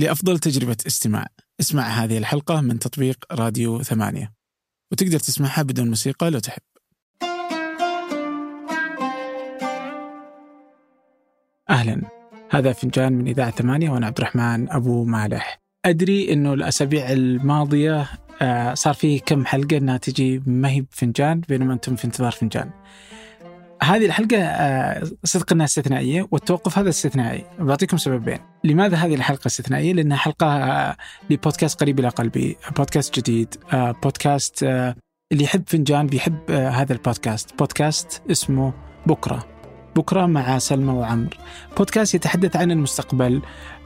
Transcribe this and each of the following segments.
لأفضل تجربة استماع. اسمع هذه الحلقة من تطبيق راديو ثمانية. وتقدر تسمعها بدون موسيقى لو تحب. أهلا. هذا فنجان من إذاعة ثمانية وأنا عبد الرحمن أبو مالح. أدري أنه الأسابيع الماضية آه، صار فيه كم حلقة أنها تجي ما هي بفنجان بينما أنتم في انتظار فنجان. هذه الحلقة آه، صدق أنها استثنائية والتوقف هذا استثنائي. بعطيكم سببين. لماذا هذه الحلقة استثنائية؟ لأنها حلقة آه، لبودكاست قريب إلى قلبي. بودكاست جديد بودكاست اللي يحب فنجان بيحب هذا البودكاست. بودكاست اسمه بكرة. بكرة مع سلمى وعمر. بودكاست يتحدث عن المستقبل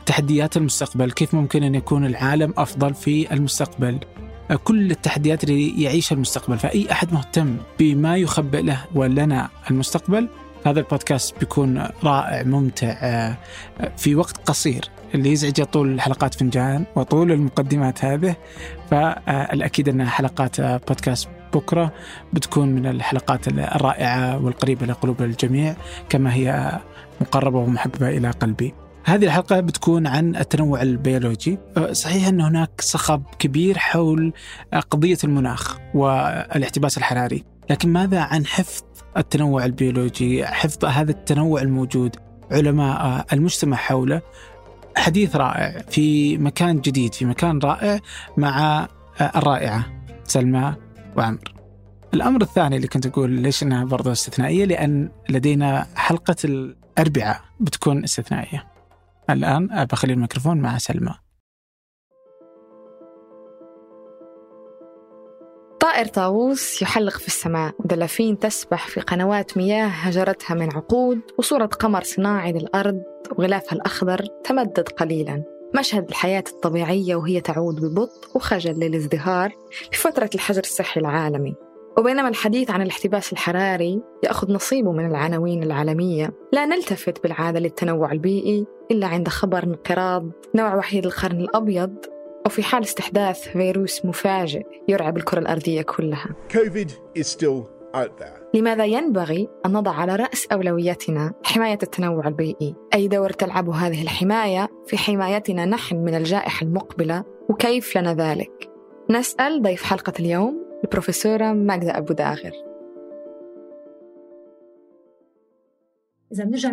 تحديات المستقبل كيف ممكن أن يكون العالم أفضل في المستقبل. كل التحديات اللي يعيشها المستقبل. فأي أحد مهتم بما يخبئ له ولنا المستقبل هذا البودكاست بيكون رائع ممتع آه، في وقت قصير. اللي يزعجه طول الحلقات فنجان وطول المقدمات هذه فالأكيد أن حلقات بودكاست بكرة بتكون من الحلقات الرائعة والقريبة لقلوب الجميع كما هي مقربة ومحببة إلى قلبي. هذه الحلقة بتكون عن التنوع البيولوجي. أه، صحيح أن هناك صخب كبير حول قضية المناخ والاحتباس الحراري. لكن ماذا عن حفظ التنوع البيولوجي حفظ هذا التنوع الموجود علماء المجتمع حوله؟ حديث رائع في مكان جديد في مكان رائع مع الرائعة سلمى وعمر. الأمر الثاني اللي كنت أقول ليش أنها برضه استثنائية لأن لدينا حلقة الأربعاء بتكون استثنائية. الآن بخلي الميكروفون مع سلمى. طائر طاووس يحلق في السماء. دلافين تسبح في قنوات مياه هجرتها من عقود. وصورة قمر صناعي للأرض وغلافها الأخضر تمدد قليلا. مشهد الحياة الطبيعية وهي تعود ببطء وخجل للازدهار في فترة الحجر الصحي العالمي. وبينما الحديث عن الاحتباس الحراري يأخذ نصيبه من العناوين العالمية لا نلتفت بالعادة للتنوع البيئي إلا عند خبر انقراض نوع وحيد القرن الأبيض أو في حال استحداث فيروس مفاجئ يرعب الكرة الأرضية كلها COVID is still out there. لماذا ينبغي أن نضع على رأس أولويتنا حماية التنوع البيئي؟ أي دور تلعب هذه الحماية في حمايتنا نحن من الجائحة المقبلة وكيف لنا ذلك؟ نسأل ضيف حلقة اليوم البروفيسورة ماجدة أبو داغر. إذا بنرجع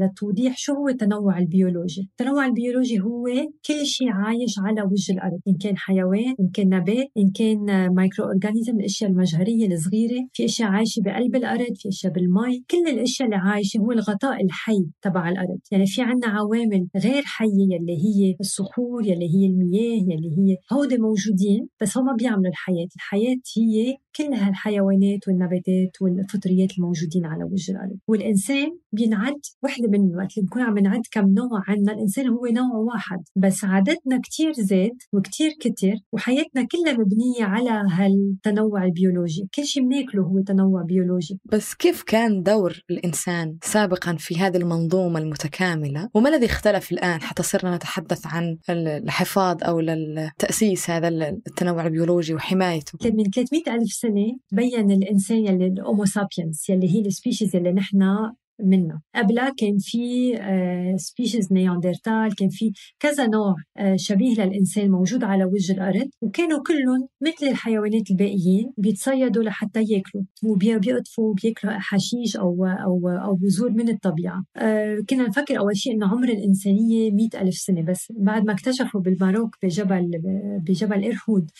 للتوضيح شو هو التنوع البيولوجي؟ التنوع البيولوجي هو كل شيء عايش على وجه الأرض إن كان حيوان إن كان نبات إن كان micro-organism الأشياء المجهرية الصغيرة. في أشياء عايشة بقلب الأرض في أشياء بالمي. كل الأشياء اللي عايشة هو الغطاء الحي تبع الأرض. يعني في عنا عوامل غير حية يلي هي الصخور يلي هي المياه يلي هي هودي موجودين بس هم بيعملوا الحياة. الحياة هي كل هالحيوانات والنباتات والفطريات الموجودين على وجه الأرض. والإنسان بينعد وحدة من وقت اللي بنكون عم نعد كم نوع عنا الإنسان هو نوع واحد. بس عددنا كتير زاد وكتير كتر وحياتنا كلها مبنية على هالتنوع البيولوجي. كل شيء بناكله هو تنوع بيولوجي. بس كيف كان دور الإنسان سابقا في هذه المنظومة المتكاملة؟ وما الذي اختلف الآن حتى صرنا نتحدث عن الحفاظ أو التأسيس هذا التنوع البيولوجي وحمايته؟ من 300 ألف سنة بين الإنسان يلي ال Homo sapiens يلي هي ال species يلي نحن منها قبلها كان في species آه، Neanderthal كان في كذا نوع آه، شبيه للإنسان موجود على وجه الأرض وكانوا كلهم مثل الحيوانات الباقيين بيتصيدوا لحتى ياكلوا وبيقطفوا وبياكلوا حشيش أو أو أو بذور من الطبيعة. آه، كنا نفكر أول شيء إنه عمر الإنسانية مئة ألف سنة بس بعد ما اكتشفوا بال Maroc بجبل بجبل إرهود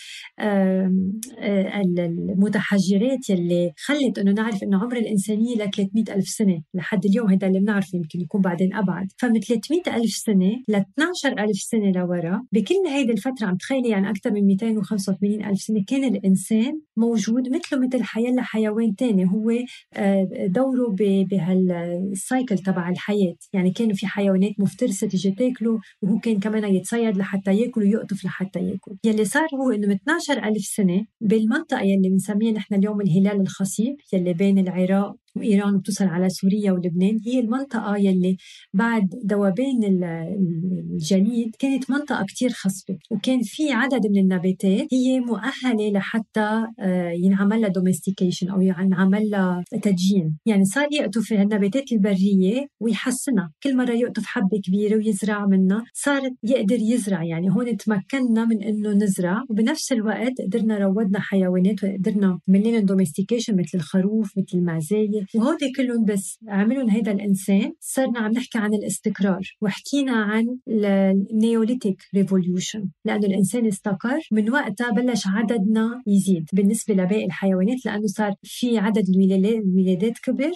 المتحجرات يلي خلت إنه نعرف إنه عمر الإنسانية ل 300 ألف سنة لحد اليوم هذا اللي بنعرفه يمكن يكون بعدين أبعد. فمن 300 ألف سنة ل 12 ألف سنة لورا بكل هيدي الفترة عم تخيلي يعني أكثر من 285 ألف سنة كان الإنسان موجود مثله مثل حياة لحيوان تاني. هو آه، دوره بهالسايكل تبع الحياة. يعني كانوا في حيوانات مفترسة تيجي تاكله وهو كان كمان يتصيد لحتى يأكل ويقطف لحتى يأكل. يلي صار هو إنه من 12 ألف سنة بالمنطقة يلي بنسميها نحن اليوم الهلال الخصيب يلي بين العراق وإيران وبتوصل على سوريا ولبنان. هي المنطقة يلي بعد ذوبان الجليد كانت منطقة كتير خصبة وكان في عدد من النباتات هي مؤهلة لحتى آه، ينعمل لها domestication أو ينعمل لها تدجين. يعني صار يقطف النباتات البرية ويحسنها. كل مرة يقطف حبة كبيرة ويزرع منها صار يقدر يزرع. يعني هون تمكنا من إنه نزرع. وبنفس الوقت قدرنا روضنا حيوانات وقدرنا عملنا domestication مثل الخروف مثل المعزاية وهودي كلهم بس عملهم هيدا الإنسان. صرنا عم نحكي عن الاستقرار وحكينا عن ال Neolithic Revolution لأنه الإنسان استقر من وقتها بلش عددنا يزيد بالنسبة لباقي الحيوانات لأنه صار في عدد الولادات كبر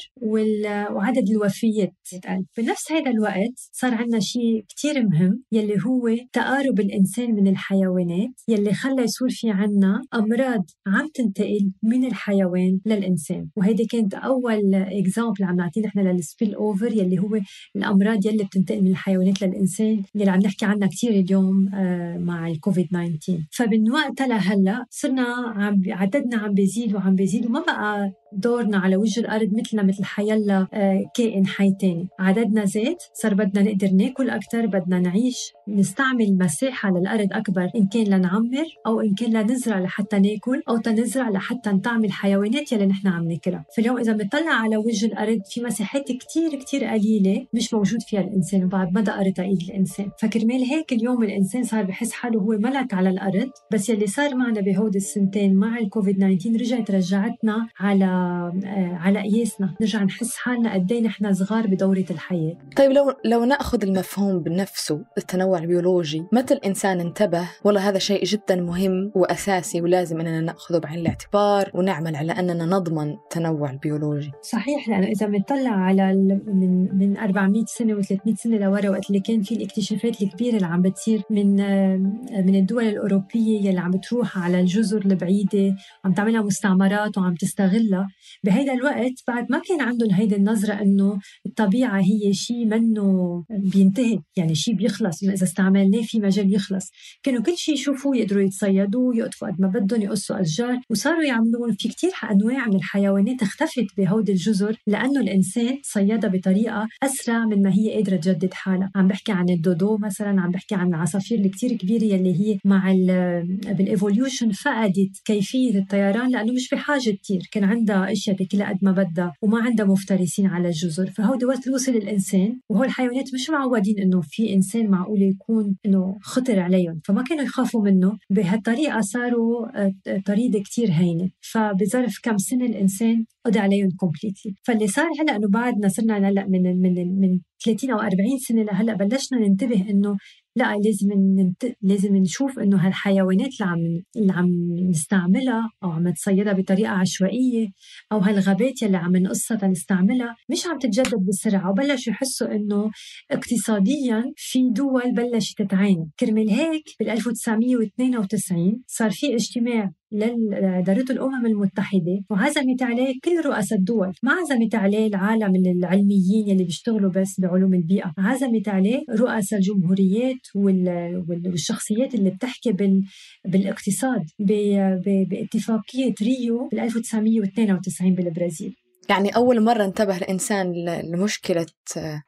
وعدد الوفيات قل بنفس هذا الوقت صار عندنا شيء كتير مهم يلي هو تقارب الإنسان من الحيوانات يلي خلى يصير في عنا أمراض عم تنتقل من الحيوان للإنسان. وهيدي كانت أول اكزامبل عم نعطيه نحن للسبيل أوفر يلي هو الأمراض يلي بتنتقل من الحيوانات للإنسان يلي عم نحكي عنها كثير اليوم آه، مع الكوفيد 19 فمن وقتها لهلأ صرنا عم عددنا عم بيزيد وعم بيزيد وما بقى دورنا على وجه الأرض مثلنا مثل حيلا آه، كائن حي تاني. عددنا زاد صار بدنا نقدر ناكل أكثر بدنا نعيش. نستعمل مساحة للأرض أكبر إن كان لنعمر أو إن كان لنزرع لحتى ناكل أو تنزرع لحتى نطعم الحيوانات يلي نحن عم ناكلها. فاليوم إذا بنطلع على وجه الأرض في مساحات كتير كتير قليلة مش موجود فيها الإنسان وبعد ما دقرت ايد الإنسان. فكرمال هيك اليوم الإنسان صار بحس حاله هو ملك على الأرض بس يلي صار معنا بهود السنتين مع الكوفيد 19 رجعت رجعتنا على على قياسنا نرجع نحس حالنا قد إيه نحن صغار بدورة الحياة. طيب لو لو نأخذ المفهوم بنفسه التنوع البيولوجي متى الإنسان انتبه؟ والله هذا شيء جدا مهم وأساسي ولازم إننا نأخذه بعين الاعتبار ونعمل على أننا نضمن التنوع البيولوجي. صحيح لأنه إذا بنطلع على من من 400 سنة و300 سنة لورا وقت اللي كان في الاكتشافات الكبيرة اللي عم بتصير من آه، من الدول الأوروبية يلي عم بتروح على الجزر البعيدة عم تعملها مستعمرات وعم تستغلها بهيدا الوقت بعد ما كان عندهم هيدي النظرة إنه الطبيعة هي شيء منه بينتهي يعني شيء بيخلص إذا استعملناه في مجال يخلص. كانوا كل شيء يشوفوه يقدروا يتصيدوه يقطفوا قد ما بدهم يقصوا أشجار وصاروا يعملون في كتير أنواع من الحيوانات اختفت بهودي الجزر لأنه الإنسان صيدها بطريقة أسرع من ما هي قادرة تجدد حالها. عم بحكي عن الدودو مثلا عم بحكي عن العصافير الكتير كبيرة يلي هي مع بال evolution فقدت كيفية الطيران لأنه مش بحاجة تطير كان عندها أشياء تاكلها قد ما بدها وما عندها مفترسين على الجزر فهودي وقت وصل الانسان وهو الحيوانات مش معودين إنه في إنسان معقول يكون إنه خطر عليهم فما كانوا يخافوا منه بهالطريقة صاروا آه، طريدة كتير هينة فبظرف كم سنة الإنسان قضى عليهم completely فاللي صار هلأ إنه بعدنا صرنا هلأ من من من 30 أو 40 سنة لهلأ بلشنا ننتبه إنه لا لازم ننت... لازم نشوف إنه هالحيوانات اللي عم اللي عم نستعملها أو عم نصيدها بطريقة عشوائية أو هالغابات يلي عم نقصها تنستعملها مش عم تتجدد بسرعة وبلشوا يحسوا إنه اقتصاديا في دول بلشت تتعاني كرمال هيك بال 1992 صار في اجتماع لدارة الأمم المتحدة وعزمت عليه كل رؤساء الدول. ما عزمت عليه العالم العلميين اللي بيشتغلوا بس بعلوم البيئة؟ عزمت عليه رؤساء الجمهوريات والشخصيات اللي بتحكي بالاقتصاد باتفاقية ريو بال 1992 بالبرازيل. يعني أول مرة انتبه الإنسان لمشكلة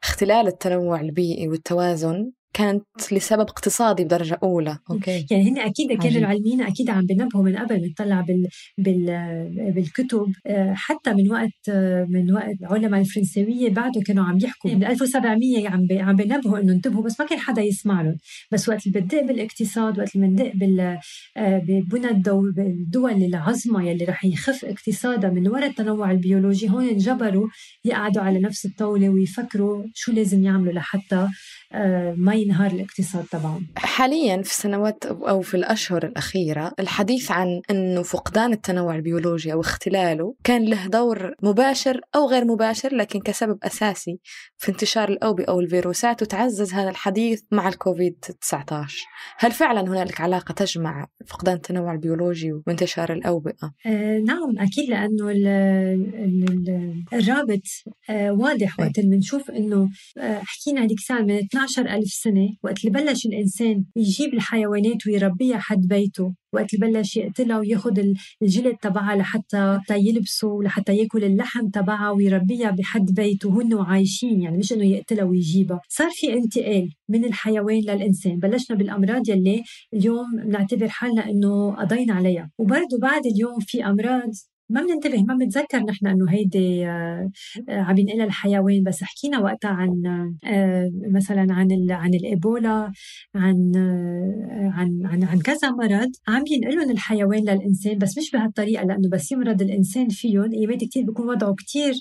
اختلال التنوع البيئي والتوازن كانت لسبب اقتصادي بدرجة أولى. okay. يعني هن أكيد كانوا العلميين أكيد عم بنبهوا من قبل بنطلع بال... بال... بالكتب. آه، حتى من وقت من وقت العلماء الفرنسوية بعده كانوا عم يحكوا. من 1700 عم ب... عم بنبهوا إنه انتبهوا بس ما كان حدا يسمع لهم. بس وقت اللي بدق بالاقتصاد وقت اللي بندق بال آه، ببنى الدول الدول العظمى يلي رح يخف اقتصادها من وراء التنوع البيولوجي هون انجبروا يقعدوا على نفس الطاولة ويفكروا شو لازم يعملوا لحتى آه، ما ينهار الاقتصاد تبعهم. حاليا في السنوات أو في الأشهر الأخيرة الحديث عن أنه فقدان التنوع البيولوجي أو اختلاله كان له دور مباشر أو غير مباشر لكن كسبب أساسي في انتشار الأوبئة أو الفيروسات وتعزز هذا الحديث مع الكوفيد 19 هل فعلا هنالك علاقة تجمع فقدان التنوع البيولوجي وانتشار الأوبئة؟ آه نعم أكيد لأنه ال ال الرابط آه واضح وقت بنشوف أنه آه حكينا هذيك الساعة من 12 ألف سنة وقت اللي بلش الإنسان يجيب الحيوانات ويربيها حد بيته وقت اللي بلش يقتلها وياخد الجلد تبعها لحتى يلبسه ولحتى ياكل اللحم تبعها ويربيها بحد بيته وهن عايشين يعني مش إنه يقتلها ويجيبها. صار في انتقال من الحيوان للإنسان. بلشنا بالأمراض يلي اليوم بنعتبر حالنا إنه قضينا عليها. وبرضه بعد اليوم في أمراض ما بننتبه ما بنتذكر نحن إنه هيدي آه، آه، عم ينقلها الحيوان بس حكينا وقتها عن آه، مثلا عن عن الإيبولا عن عن عن عن كذا مرض عم ينقلهم الحيوان للإنسان بس مش بهالطريقة لأنه بس يمرض الإنسان فيهم ايامات كثير بيكون وضعه كثير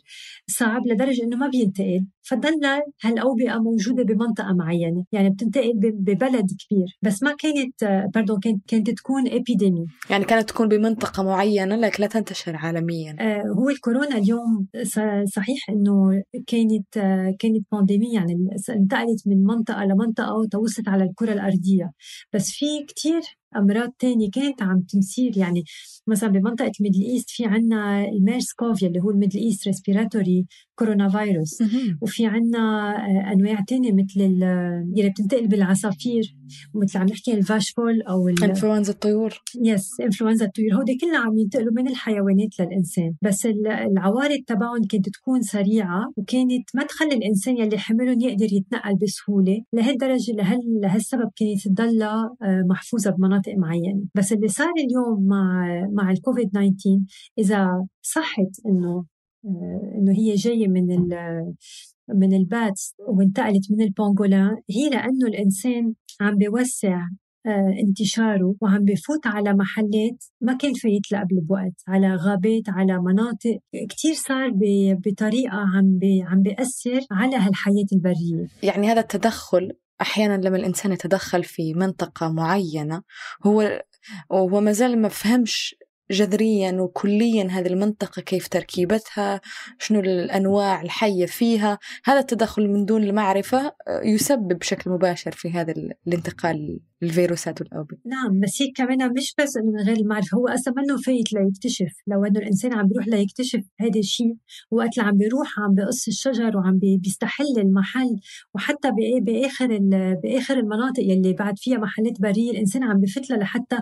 صعب لدرجة إنه ما بينتقل. فضلنا هالأوبئة موجودة بمنطقة معينة يعني بتنتقل ببلد كبير. بس ما كانت باردون كانت كانت تكون ابيديمي يعني كانت تكون بمنطقة معينة لكن لا تنتشر عالميا. آه هو الكورونا اليوم صحيح إنه كانت آه كانت fr: pandémie يعني انتقلت من منطقة لمنطقة وتوصلت على الكرة الأرضية. بس في كثير أمراض تانية كانت عم تنصير يعني مثلا بمنطقة ال Middle East في عنا ال MERS-CoV اللي هو ال Middle East respiratory coronavirus. وفي عنا آه، أنواع تانية مثل يلي بتنتقل بالعصافير ومثل عم نحكي ال fowl أو إنفلونزا الطيور. yes إنفلونزا الطيور. هودي كلها عم ينتقلوا من الحيوانات للإنسان. بس العوارض تبعهم كانت تكون سريعة وكانت ما تخلي الإنسان يلي حملهم يقدر يتنقل بسهولة. لهالدرجة لهال لهالسبب كانت تضلها آه، محفوظة بمناطق معينة. بس اللي صار اليوم مع مع الكوفيد 19 إذا صحت إنه آه، إنه هي جاية من من ال bats وانتقلت من ال pangolin هي لأنه الإنسان عم بيوسع آه، انتشاره وعم بفوت على محلات ما كان فايت لها قبل بوقت على غابات على مناطق. كتير صار بطريقة عم بي عم بيأثر على هالحياة البرية. يعني هذا التدخل أحيانا لما الإنسان يتدخل في منطقة معينة هو وهو ما زال ما فهمش جذريا وكليا هذه المنطقة كيف تركيبتها شنو الأنواع الحية فيها هذا التدخل من دون المعرفة يسبب بشكل مباشر في هذا الانتقال الفيروسات والأوبئة. نعم بس هيك كمان مش بس إنه من غير المعرفة هو أصلا منه فايت ليكتشف. لو إنه الإنسان عم بيروح ليكتشف هذا الشيء وقت اللي عم بيروح عم بقص الشجر وعم بيستحل المحل وحتى بآخر بآخر المناطق يلي بعد فيها محلات برية الإنسان عم بفت لحتى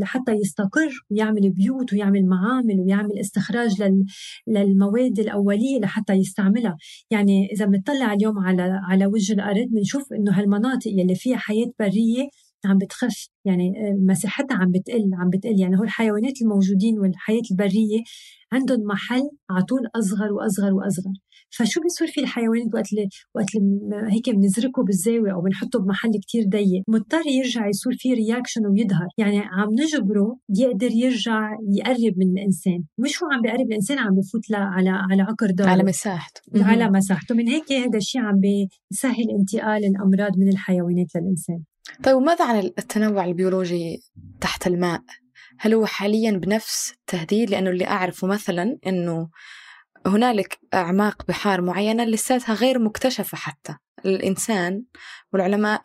لحتى يستقر ويعمل بيوت ويعمل معامل ويعمل استخراج لل للمواد الأولية لحتى يستعملها. يعني إذا بنطلع اليوم على على وجه الأرض بنشوف إنه هالمناطق يلي فيها حياة برية عم بتخف يعني مساحتها عم بتقل عم بتقل. يعني هو الحيوانات الموجودين والحياة البرية عندهم محل على طول أصغر وأصغر وأصغر. فشو بيصير في الحيوانات وقت اللي وقت اللي هيك بنزركه بالزاوية أو بنحطه بمحل كتير ضيق؟ مضطر يرجع يصير في reaction ويظهر. يعني عم نجبره يقدر يرجع يقرب من الإنسان. مش هو عم بيقرب الإنسان عم بفوت على على عقر داره. على مساحته. على مساحته. من هيك هذا الشيء عم بيسهل انتقال الأمراض من الحيوانات للإنسان. طيب وماذا عن التنوع البيولوجي تحت الماء؟ هل هو حاليا بنفس التهديد؟ لأنه اللي أعرفه مثلا أنه هنالك أعماق بحار معينة لساتها غير مكتشفة حتى الإنسان والعلماء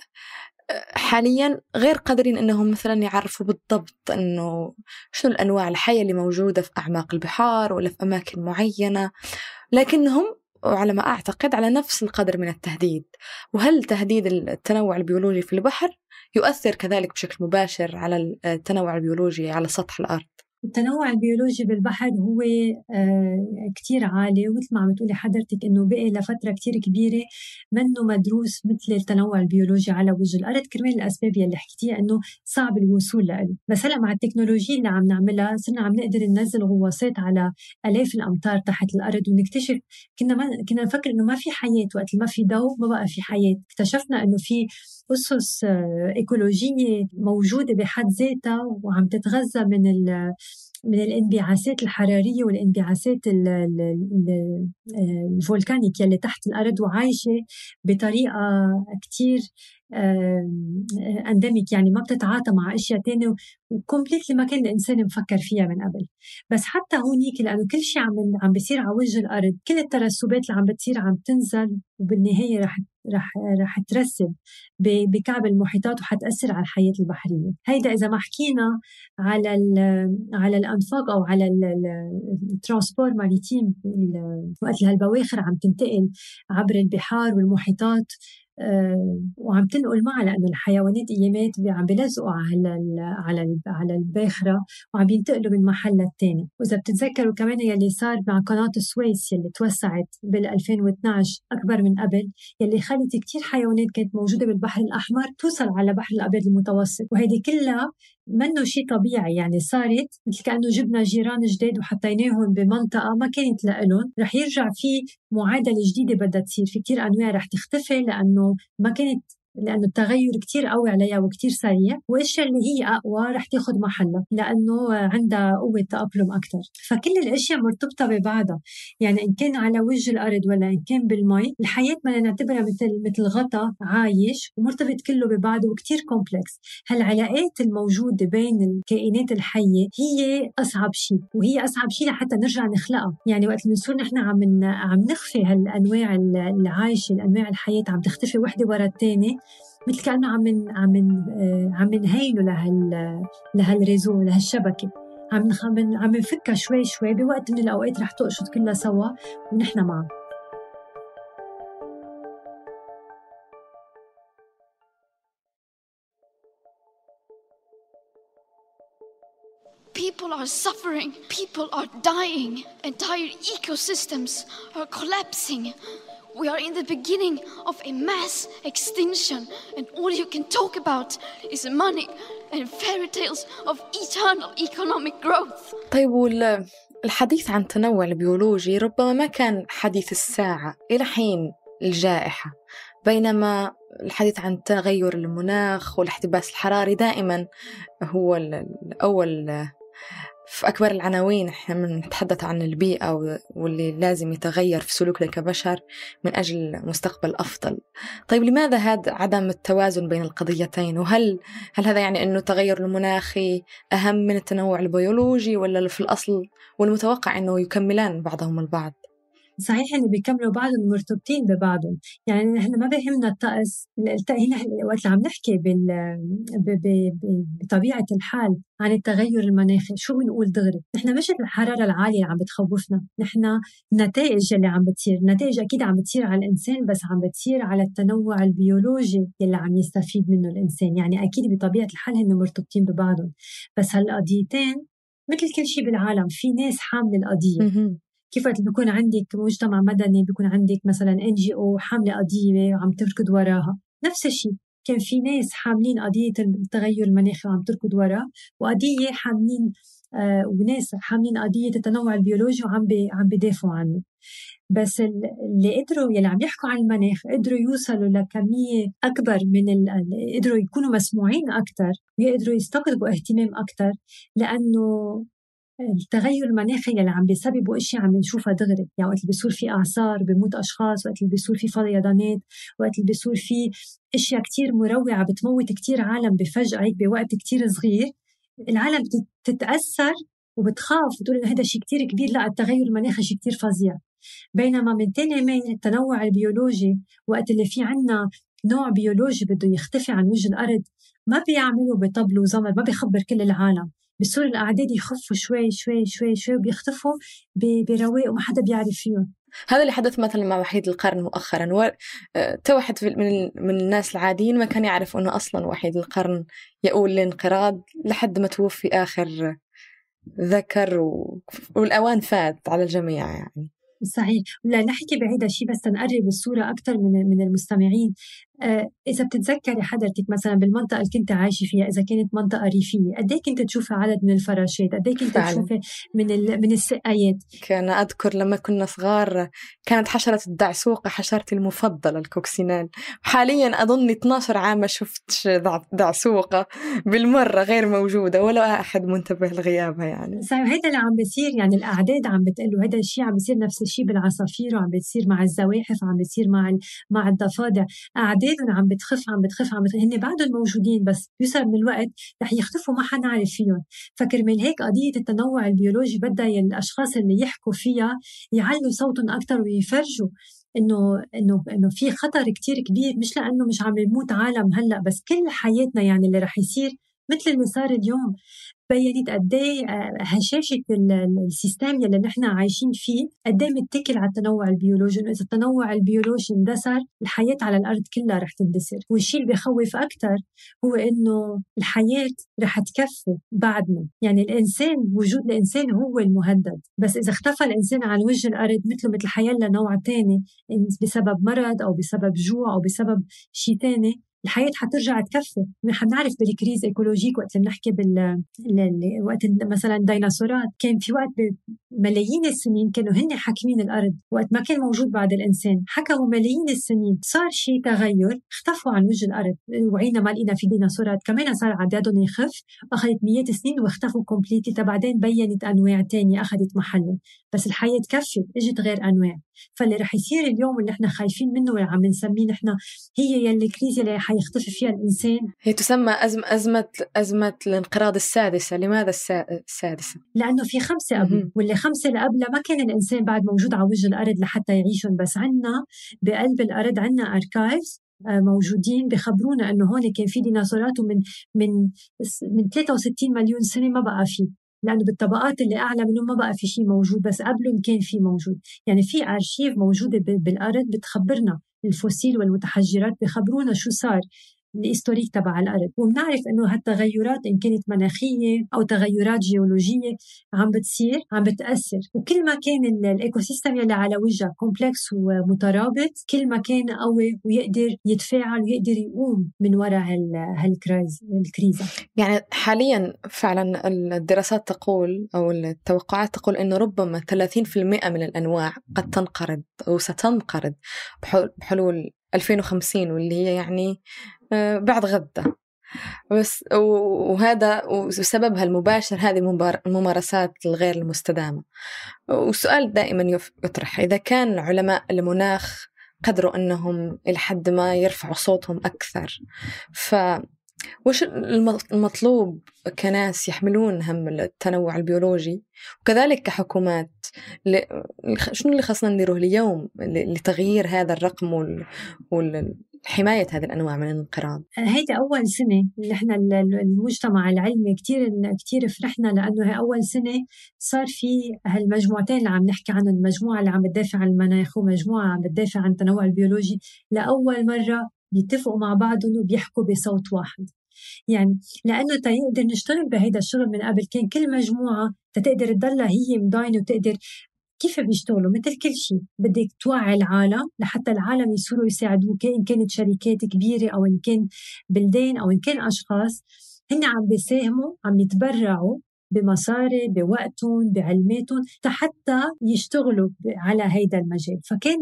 حاليا غير قادرين إنهم مثلا يعرفوا بالضبط إنه شنو الأنواع الحية اللي موجودة في أعماق البحار ولا في أماكن معينة لكنهم وعلى ما أعتقد على نفس القدر من التهديد. وهل تهديد التنوع البيولوجي في البحر يؤثر كذلك بشكل مباشر على التنوع البيولوجي على سطح الأرض؟ التنوع البيولوجي بالبحر هو آه، كتير عالي. ومثل ما عم تقولي حضرتك إنه بقي لفترة كتير كبيرة منه مدروس مثل التنوع البيولوجي على وجه الأرض. كرمال الأسباب يلي حكيتيها إنه صعب الوصول له بس هلأ مع التكنولوجيا اللي عم نعملها صرنا عم نقدر ننزل غواصات على آلاف الأمتار تحت الأرض. ونكتشف كنا ما كنا نفكر إنه ما في حياة وقت ما في ضوء ما بقى في حياة. اكتشفنا إنه في أسس آه، إيكولوجية موجودة بحد ذاتها وعم تتغذى من من الانبعاثات الحرارية والانبعاثات ال volcanique يلي تحت الأرض وعايشة بطريقة كتير endémique يعني ما بتتعاطى مع أشياء تانية و completely ما كان الإنسان مفكر فيها من قبل. بس حتى هونيك لأنه كل شيء عم عم بيصير على وجه الأرض كل الترسبات اللي عم بتصير عم تنزل وبالنهاية رح رح رح ترسب بكعب المحيطات وحتأثر على الحياة البحرية. هيدا إذا ما حكينا على على الأنفاق أو على ال transport maritime وقت البواخر عم تنتقل عبر البحار والمحيطات وعم تنقل معها لأنه الحيوانات ايامات عم بلزقوا على على على الباخرة وعم ينتقلوا من محل للثاني وإذا بتتذكروا كمان يلي صار مع قناة السويس يلي توسعت بال 2012 أكبر من قبل يلي خلت كثير حيوانات كانت موجودة بالبحر الأحمر توصل على البحر الأبيض المتوسط. وهيدي كلها منه شيء طبيعي يعني صارت مثل كأنه جبنا جيران جداد وحطيناهم بمنطقة ما كانت لإلهم. رح يرجع في معادلة جديدة بدها تصير في كثير أنواع رح تختفي لأنه ما كانت لأنه التغير كتير قوي عليها وكتير سريع والأشياء اللي هي أقوى رح تاخذ محلها لأنه عندها قوة تأقلم أكثر فكل الأشياء مرتبطة ببعضها يعني إن كان على وجه الأرض ولا إن كان بالمي الحياة بدنا نعتبرها مثل مثل غطاء عايش ومرتبط كله ببعضه وكتير complexe هالعلاقات الموجودة بين الكائنات الحية هي أصعب شيء وهي أصعب شيء لحتى نرجع نخلقها. يعني وقت بنصير نحن عم عم نخفي هالأنواع العايشة الأنواع الحياة عم تختفي وحدة ورا الثانية مثل كأنه عم عم آه، عم نهينه لهال لهال réseau لهالشبكة. عم عم نفكها شوي شوي بوقت من الأوقات رح تقشط كلها سوا ونحن معها People are suffering, people are dying, entire ecosystems are collapsing. We are in the beginning of a mass extinction, and all you can talk about is money and fairy tales of eternal economic growth. طيب الحديث عن التنوع البيولوجي ربما ما كان حديث الساعة إلى حين الجائحة بينما الحديث عن تغير المناخ والاحتباس الحراري دائما هو الأول في أكبر العناوين إحنا بنتحدث عن البيئة واللي لازم يتغير في سلوكنا كبشر من أجل مستقبل أفضل. طيب لماذا هذا عدم التوازن بين القضيتين؟ وهل هل هذا يعني أنه التغير المناخي أهم من التنوع البيولوجي ولا في الأصل والمتوقع أنه يكملان بعضهم البعض؟ صحيح إنه بيكملوا بعضهم مرتبطين ببعضهم. يعني نحن ما بيهمنا الطقس هنا وقت اللي عم نحكي بال... ب... ب... بطبيعة الحال عن التغير المناخي شو بنقول دغري؟ نحن مش الحرارة العالية اللي عم بتخوفنا نحن النتائج اللي عم بتصير النتائج أكيد عم بتصير على الإنسان بس عم بتصير على التنوع البيولوجي اللي عم يستفيد منه الإنسان. يعني أكيد بطبيعة الحال هن مرتبطين ببعضهم. بس هالقضيتين مثل كل شيء بالعالم في ناس حاملة القضية. كيف وقت بيكون عندك مجتمع مدني بيكون عندك مثلا NGO حاملة قضية وعم تركض وراها. نفس الشيء كان في ناس حاملين قضية التغير المناخي وعم تركض وراها وقضية حاملين آه وناس حاملين قضية التنوع البيولوجي وعم بي عم بيدافعوا عنه. بس اللي قدروا يلي عم يحكوا عن المناخ قدروا يوصلوا لكمية أكبر من قدروا يكونوا مسموعين أكثر ويقدروا يستقطبوا اهتمام أكثر لأنه التغير المناخي اللي عم بيسببوا اشياء عم نشوفها دغري يعني وقت اللي بيصير في اعصار بموت أشخاص وقت اللي بيصير في فيضانات وقت اللي بيصير في إشياء كتير مروعة بتموت كتير عالم بفجأة هيك بوقت كتير صغير العالم بتتأثر وبتخاف بتقول إنه هذا شيء كتير كبير لا التغير المناخي شيء كتير فظيع. بينما من تاني ميل التنوع البيولوجي وقت اللي في عنا نوع بيولوجي بده يختفي عن وجه الأرض ما بيعملوا بطبل وزمر ما بيخبر كل العالم. بصير الأعداد يخفوا شوي شوي شوي شوي وبيختفوا برواق وما حدا بيعرف فيهم. هذا اللي حدث مثلا مع وحيد القرن مؤخرا. و... آه، توحد من من الناس العاديين ما كان يعرف إنه أصلا وحيد القرن يؤول للانقراض لحد ما توفي آخر ذكر و... والأوان فات على الجميع يعني. صحيح. لا نحكي بهذا الشيء بس نقرب الصورة أكثر من من المستمعين. إذا بتتذكري حضرتك مثلا بالمنطقة اللي كنت عايشة فيها إذا كانت منطقة ريفية قد إيه كنت تشوفي عدد من الفراشات؟ قد إيه كنت تشوفي من من السقايات؟ كان أذكر لما كنا صغار كانت حشرة الدعسوقة حشرتي المفضلة الكوكسينال. وحاليا أظن 12 عام ما شفتش دعسوقة بالمرة غير موجودة ولا أحد منتبه لغيابها يعني. صحيح هذا اللي عم بيصير يعني الأعداد عم بتقل وهذا الشيء عم بيصير نفس الشيء بالعصافير وعم بيصير مع الزواحف وعم بيصير مع مع الضفادع. أعدادهم عم بتخف عم بتخف عم بتخف. هن بعدهم موجودين بس يوصل من الوقت رح يختفوا ما حنعرف فيهم. فكرمال هيك قضية التنوع البيولوجي بدها الأشخاص اللي يحكوا فيها يعلوا صوتهم أكثر ويفرجوا إنه إنه إنه في خطر كتير كبير. مش لأنه مش عم يموت عالم هلأ بس كل حياتنا يعني اللي رح يصير مثل اللي صار اليوم. بينت قد إيه هشاشة ال system يلي نحن عايشين فيه قد إيه متكل على التنوع البيولوجي إذا التنوع البيولوجي اندثر الحياة على الأرض كلها رح تندثر والشيء اللي بخوف أكثر هو إنه الحياة رح تكفي بعدنا. يعني الإنسان وجود الإنسان هو المهدد. بس إذا اختفى الإنسان عن وجه الأرض مثله مثل حيالله نوع ثاني بسبب مرض أو بسبب جوع أو بسبب شيء ثاني الحياة حترجع تكفي. نحن بنعرف بال crise écologique وقت بنحكي بال وقت مثلا الديناصورات كان في وقت ملايين السنين كانوا هن حاكمين الأرض وقت ما كان موجود بعد الإنسان. حكموا ملايين السنين. صار شيء تغير اختفوا عن وجه الأرض. وعينا ما لقينا في ديناصورات. كمان صار عددهم يخف أخذت مئات السنين واختفوا completely بعدين بينت أنواع تانية أخذت محلهم. بس الحياة تكفي. إجت غير أنواع. فاللي رح يصير اليوم اللي إحنا خايفين منه واللي عم نسميه نحن هي يلي الكريزه اللي حيختفي فيها الإنسان. هي تسمى أزمة أزمة أزمة الانقراض السادسة، لماذا السادسة؟ لأنه في خمسة قبل واللي خمسة اللي قبلها ما كان الإنسان بعد موجود على وجه الأرض لحتى يعيشون بس عنا بقلب الأرض عنا أركايفز آه، موجودين بخبرونا إنه هون كان في ديناصورات ومن من من 63 مليون سنة ما بقى في لأنه بالطبقات اللي أعلى منهم ما بقى في شيء موجود بس قبلهم كان في موجود. يعني في ارشيف موجودة بالأرض بتخبرنا ال fossiles والمتحجرات بخبرونا شو صار. ال historique تبع الأرض. وبنعرف إنه هالتغيرات إن كانت مناخية أو تغيرات جيولوجية عم بتصير عم بتأثر. وكل ما كان ال ecosystem يلي على وجهه complex ومترابط كل ما كان قوي ويقدر يتفاعل ويقدر يقوم من وراء هالكريز الكريزه يعني حاليا فعلا الدراسات تقول أو التوقعات تقول إنه ربما 30% من الأنواع قد تنقرض أو ستنقرض بحلول 2050 واللي هي يعني آه، بعد غدة بس وهذا وسببها المباشر هذه الممارسات الغير المستدامة. والسؤال دائما يطرح إذا كان علماء المناخ قدروا أنهم إلى حد ما يرفعوا صوتهم أكثر ف وش المطلوب كناس يحملون هم التنوع البيولوجي؟ وكذلك كحكومات شنو اللي خصنا نديروه اليوم لتغيير هذا الرقم وال... حماية هذه الأنواع من الانقراض؟ هيدي أول سنة إحنا المجتمع العلمي كتير كتير فرحنا لأنه هي أول سنة صار في هالمجموعتين اللي عم نحكي عنهم المجموعة اللي عم بتدافع عن المناخ ومجموعة عم بتدافع عن التنوع البيولوجي. لأول مرة بيتفقوا مع بعضهم وبيحكوا بصوت واحد. يعني لأنه تيقدر نشتغل بهيدا الشغل من قبل كان كل مجموعة تقدر تضلها هي مضاينة وتقدر كيف بيشتغلوا؟ مثل كل شيء بدك توعي العالم لحتى العالم يصيروا يساعدوك إن كانت شركات كبيرة أو إن كان بلدان أو إن كان أشخاص هن عم بيساهموا عم يتبرعوا بمصاري بوقتهم بعلماتهم حتى يشتغلوا على هيدا المجال. فكان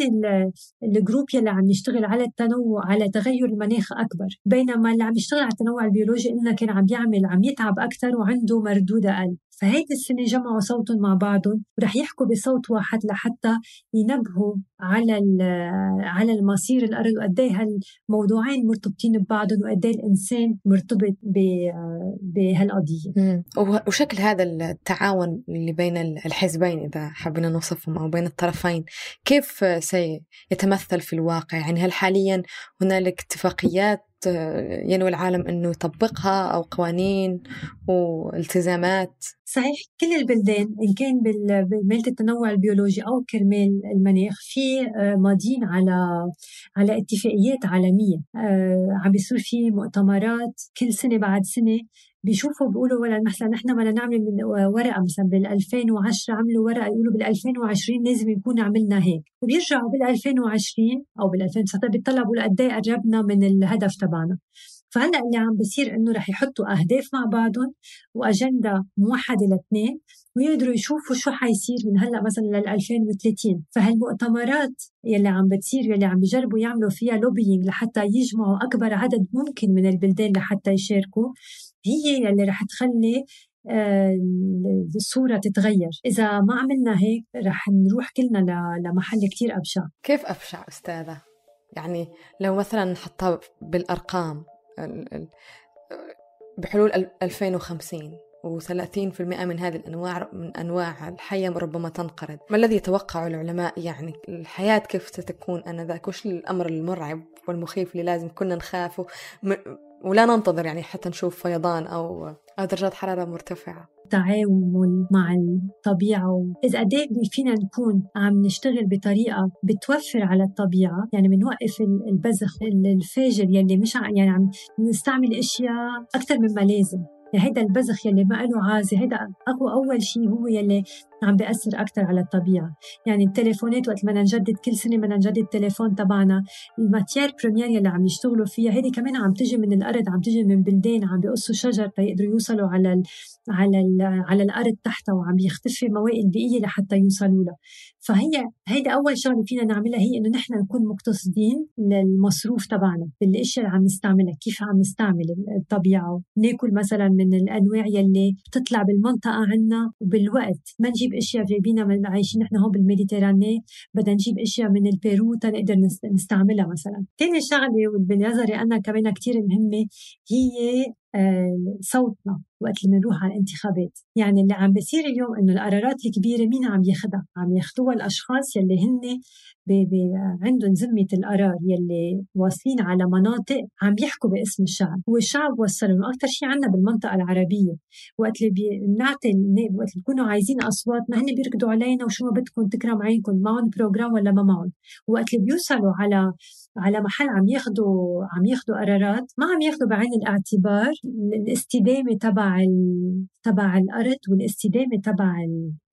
ال group يلي عم يشتغل على التنوع على تغير المناخ أكبر. بينما اللي عم يشتغل على التنوع البيولوجي قلنا كان عم يعمل عم يتعب أكثر وعنده مردود أقل. فهيدي السنة جمعوا صوتهم مع بعضهم ورح يحكوا بصوت واحد لحتى ينبهوا على على المصير الأرض وقد إيه هالموضوعين مرتبطين ببعضهم وقد إيه الإنسان مرتبط بهالقضية وشكل هذا التعاون اللي بين الحزبين إذا حبينا نوصفهم أو بين الطرفين كيف سيتمثل في الواقع؟ يعني هل حاليا هنالك اتفاقيات ينوي العالم أنه يطبقها أو قوانين والتزامات. صحيح كل البلدان إن كان بميلة التنوع البيولوجي أو كرمال المناخ في آه، ماضيين على على اتفاقيات عالمية آه، عم بيصير في مؤتمرات كل سنة بعد سنة بيشوفوا بيقولوا ولا مثلا نحن بدنا نعمل من ورقة مثلا بال 2010 عملوا ورقة يقولوا بال 2020 لازم نكون عملنا هيك. وبيرجعوا بال 2020 أو بال 2019 بيطلعوا بيقولوا قد إيه قربنا من الهدف تبعنا. فهلأ اللي عم بيصير إنه رح يحطوا أهداف مع بعضهم وأجندة موحدة لاثنين ويقدروا يشوفوا شو حيصير من هلأ مثلا لل 2030 فهالمؤتمرات يلي عم بتصير يلي عم بيجربوا يعملوا فيها لوبينج لحتى يجمعوا أكبر عدد ممكن من البلدان لحتى يشاركوا هي يلي رح تخلي آه، الصورة تتغير. إذا ما عملنا هيك رح نروح كلنا لمحل كتير أبشع. كيف أبشع أستاذة؟ يعني لو مثلا نحطها بالأرقام بحلول 2050 و30% من هذه الأنواع من أنواع الحياة ربما تنقرض. ما الذي يتوقع العلماء؟ يعني الحياة كيف ستكون أنذاك؟ وش الأمر المرعب والمخيف اللي لازم كنا نخافه؟ ولا ننتظر يعني حتى نشوف فيضان أو درجات حرارة مرتفعة. تعامل مع الطبيعة إذا قد إيه فينا نكون عم نشتغل بطريقة بتوفر على الطبيعة يعني بنوقف البذخ الفاجر يلي مش يعني عم نستعمل أشياء أكثر مما لازم. يعني هيدا البذخ يلي ما له عازة هيدا أقوى أول شيء هو يلي عم بيأثر أكثر على الطبيعة. يعني التليفونات وقت ما نجدد كل سنة ما نجدد التليفون تبعنا ال matières premières يلي عم يشتغلوا فيها هيدي كمان عم تجي من الأرض عم تجي من بلدان عم بيقصوا شجر تيقدروا يوصلوا على ال على ال على الأرض تحتها وعم يختفي موائل بيئية لحتى يوصلوا لها. فهي هيدا أول شغلة فينا نعملها هي إنه نحن نكون مقتصدين للمصروف تبعنا بالأشياء اللي عم نستعملها كيف عم نستعمل الطبيعة. ناكل مثلا من الأنواع يلي بتطلع بالمنطقة عنا وبالوقت ما نجيب أشياء جايبينها من عايشين نحن هون بال Méditerranée بدنا نجيب أشياء من البيرو تنقدر نستعملها مثلا. ثاني شغلة وبنظري أنا كمان كثير مهمة هي صوتنا وقت اللي بنروح على الانتخابات. يعني اللي عم بيصير اليوم إنه القرارات الكبيرة مين عم ياخذها عم ياخذوها الأشخاص يلي هن بي بي عندهم ذمة القرار يلي واصلين على مناطق عم يحكوا باسم الشعب. والشعب وصلهم أكثر شيء عندنا بالمنطقة العربية. وقت اللي بنعطي وقت اللي بيكونوا عايزين اصواتنا هن بيركضوا علينا وشو ما بدكم تكرم عينكم معهم بروجرام ولا ما معهم وقت اللي بيوصلوا على على محل عم ياخذوا عم ياخذوا قرارات. ما عم ياخذوا بعين الاعتبار. الاستدامة تبع تبع الأرض والاستدامة تبع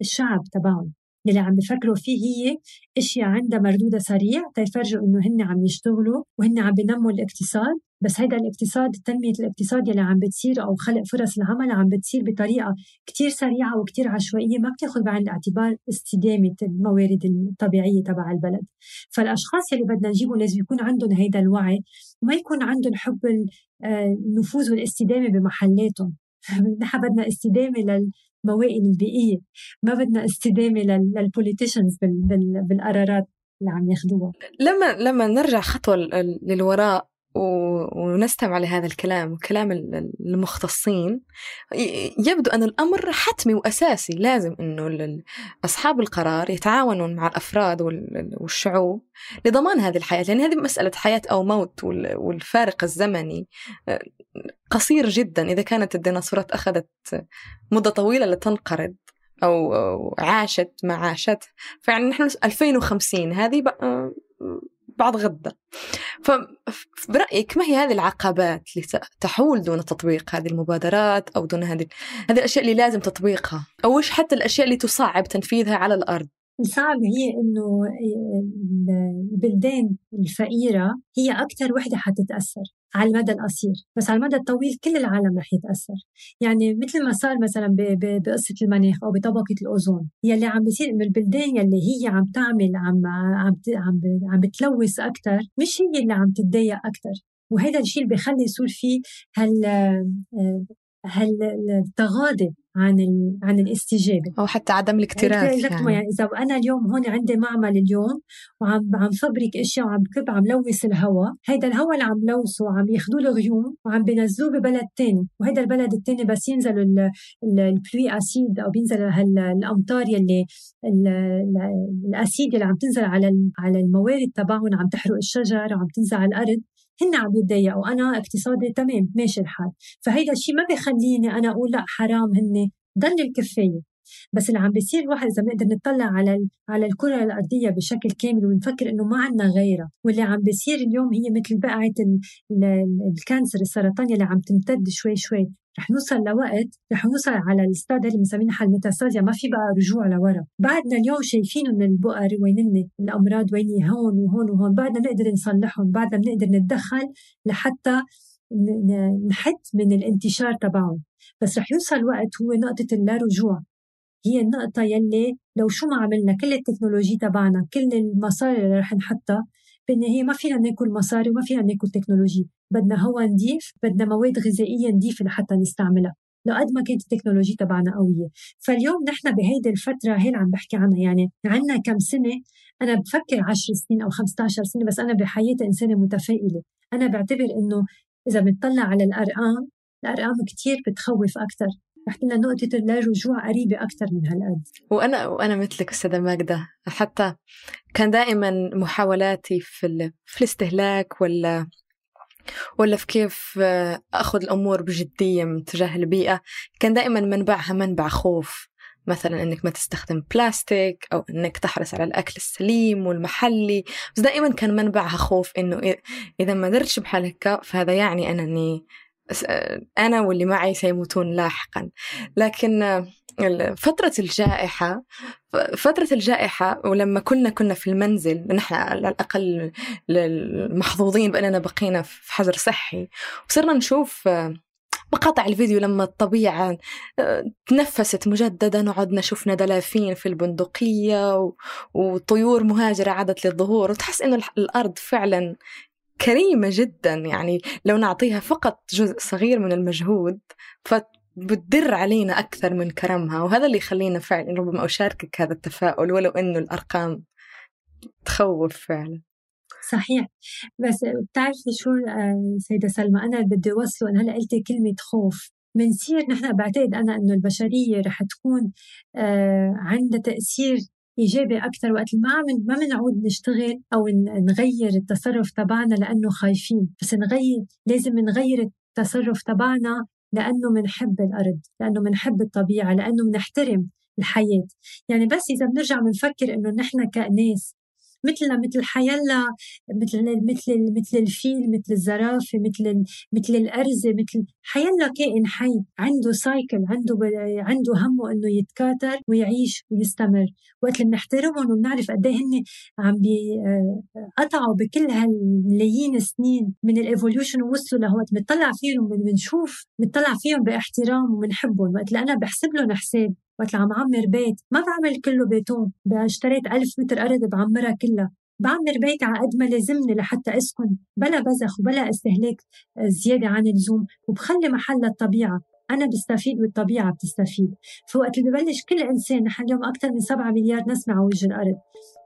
الشعب تبعهم. اللي عم بفكروا فيه هي إشياء عندها مردودها سريع تيفرجوا إنه هن عم يشتغلوا وهن عم بنموا الاقتصاد بس هيدا الاقتصاد تنمية الاقتصاد يلي عم بتصير أو خلق فرص العمل عم بتصير بطريقة كتير سريعة وكتير عشوائية ما بتاخذ بعين الاعتبار استدامة الموارد الطبيعية تبع البلد. فالأشخاص يلي بدنا نجيبهم لازم يكون عندهم هيدا الوعي وما يكون عندهم حب آه، النفوذ والاستدامة بمحلاتهم. نحن بدنا استدامة للموائل البيئية ما بدنا استدامة للبوليتيشنز بالقرارات اللي عم ياخذوها لما لما نرجع خطوة للوراء ونستمع لهذا الكلام وكلام المختصين. يبدو أن الأمر حتمي وأساسي. لازم أنه أصحاب القرار يتعاونوا مع الأفراد والشعوب لضمان هذه الحياة. لأن هذه مسألة حياة أو موت والفارق الزمني آه، قصير جدا. إذا كانت الديناصورات أخذت مدة طويلة لتنقرض أو عاشت ما عاشت فيعني نحن 2050 هذه بعد غدة. فبرأيك ما هي هذه العقبات اللي تحول دون تطبيق هذه المبادرات أو دون هذه هذه الأشياء اللي لازم تطبيقها؟ أو إيش حتى الأشياء اللي تصعب تنفيذها على الأرض؟ الصعب هي إنه البلدان الفقيرة هي أكثر وحدة حتتأثر على المدى القصير بس على المدى الطويل كل العالم رح يتأثر. يعني مثل ما صار مثلا بقصة المناخ أو بطبقة الأوزون يلي عم بيصير إنه البلدان يلي هي عم تعمل عم عم عم, عم بتلوث أكثر مش هي اللي عم تتضايق أكثر وهذا الشيء اللي بخلي يصير فيه هال هالتغاضي عن عن الاستجابة. أو حتى عدم الاكتراث يعني. يعني. إذا أنا اليوم هون عندي معمل اليوم وعم عم فبرك أشياء وعم بكب عم لوث الهواء هيدا الهواء اللي عم لوثه وعم ياخذوا له غيوم وعم بينزلوه ببلد تاني وهيدا البلد التاني بس ينزل البلوي أسيد أو بينزل الأمطار يلي الأسيد اللي عم تنزل على على الموارد تبعهم عم تحرق الشجر وعم تنزل على الأرض هن عم يتضايقوا. أنا اقتصادي تمام ماشي الحال. فهيدا الشيء ما بخليني أنا أقول لأ حرام هن ضل الكفاية. بس اللي عم بيصير الواحد إذا بنقدر نطلع على على الكرة الأرضية بشكل كامل ونفكر إنه ما عندنا غيرها. واللي عم بيصير اليوم هي مثل بقعة الكانسر السرطان اللي عم تمتد شوي شوي. رح نوصل لوقت رح نوصل على الاستاد اللي بنسميه ال métastase يلي ما في بقى رجوع لورا. بعدنا اليوم شايفين انه البؤر وين الأمراض وين هون وهون وهون. بعدنا بنقدر نصلحهم. بعدنا بنقدر نتدخل لحتى نحد من الانتشار تبعهم. بس رح يوصل وقت هو نقطة اللا رجوع هي النقطة يلي لو شو ما عملنا كل ال technology تبعنا كل المصاري اللي رح نحطها بالنهاية ما فينا ناكل مصاري وما فينا ناكل technology. بدنا هواء نضيف بدنا مواد غذائية نضيفة لحتى نستعملها. لو قد ما كانت التكنولوجيا تبعنا قوية. فاليوم نحن بهيدي الفترة هي اللي عم بحكي عنها. يعني عنا كم سنة؟ أنا بفكر 10 سنين أو 15 سنة بس أنا بحياتي إنسانة متفائلة. أنا بعتبر إنه إذا بنطلع على الأرقام الأرقام كتير بتخوف أكثر رح لنا نقطة اللا رجوع قريبة أكثر من هالقد. وأنا وأنا مثلك أستاذة ماجدة. حتى كان دائما محاولاتي في, في الاستهلاك ولا ولا في كيف أخذ الأمور بجدية من تجاه البيئة كان دائما منبعها منبع خوف. مثلا إنك ما تستخدم بلاستيك أو إنك تحرص على الأكل السليم والمحلي. بس دائما كان منبعها خوف إنه إذا ما درتش بحال هكا فهذا يعني أنني أنا واللي معي سيموتون لاحقا. لكن فترة الجائحة فترة الجائحة ولما كنا كنا في المنزل نحن على الأقل المحظوظين بأننا بقينا في حجر صحي. وصرنا نشوف مقاطع الفيديو لما الطبيعة آه، تنفست مجددا وعدنا شفنا دلافين في البندقية وطيور مهاجرة عادت للظهور. وتحس إنه الأرض فعلا كريمة جدا. يعني لو نعطيها فقط جزء صغير من المجهود بتدر علينا أكثر من كرمها. وهذا اللي يخلينا فعلا ربما أشاركك هذا التفاؤل ولو أنه الأرقام تخوف فعلا. صحيح. بس بتعرفي شو آه، سيدة سلمى أنا بدي أوصله أنا هلا قلتي كلمة خوف. بنصير نحن بعتقد أنا إنه البشرية رح تكون آه، عندها تأثير إيجابي أكثر وقت ما عم ما بنعود نشتغل أو نغير التصرف تبعنا لأنه خايفين. بس نغير لازم نغير التصرف تبعنا لأنه بنحب الأرض لأنه بنحب الطبيعة لأنه بنحترم الحياة. يعني بس إذا بنرجع بنفكر إنه نحن كناس مثلنا مثل حيالله مثل مثل مثل الفيل مثل الزرافة مثل مثل الارزه مثل حيالله كائن حي. عنده cycle عنده عنده همه إنه يتكاثر ويعيش ويستمر. وقت اللي بنحترمهم وبنعرف قد إيه هن عم بيقطعوا بكل هالملايين السنين من ال evolution ووصلوا لهون. بنطلع فيهم بنشوف بنطلع فيهم باحترام وبنحبهم. وقت اللي أنا بحسب لهم حساب. وقت عم عمر بيت ما بعمل كله بيتون اشتريت ألف متر أرض بعمرها كلها. بعمر بيت على قد ما لازمني لحتى أسكن بلا بزخ وبلا استهلاك زيادة عن اللزوم وبخلي محل للطبيعه أنا بستفيد والطبيعة بتستفيد. فوقت اللي ببلش كل إنسان نحن اليوم أكثر من 7 مليار نسمة على وجه الأرض.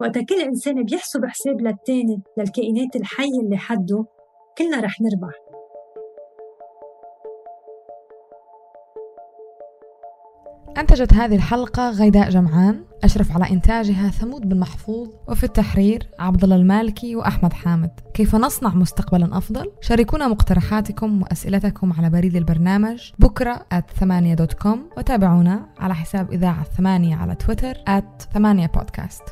وقت كل إنسان بيحسب حساب للتاني للكائنات الحية اللي حده كلنا رح نربح. أنتجت هذه الحلقة غيداء جمعان أشرف على إنتاجها ثمود بن محفوظ وفي التحرير عبد الله المالكي وأحمد حامد كيف نصنع مستقبلا أفضل؟ شاركونا مقترحاتكم وأسئلتكم على بريد البرنامج بكرة at ثمانية dot com وتابعونا على حساب إذاعة ثمانية على تويتر at ثمانية بودكاست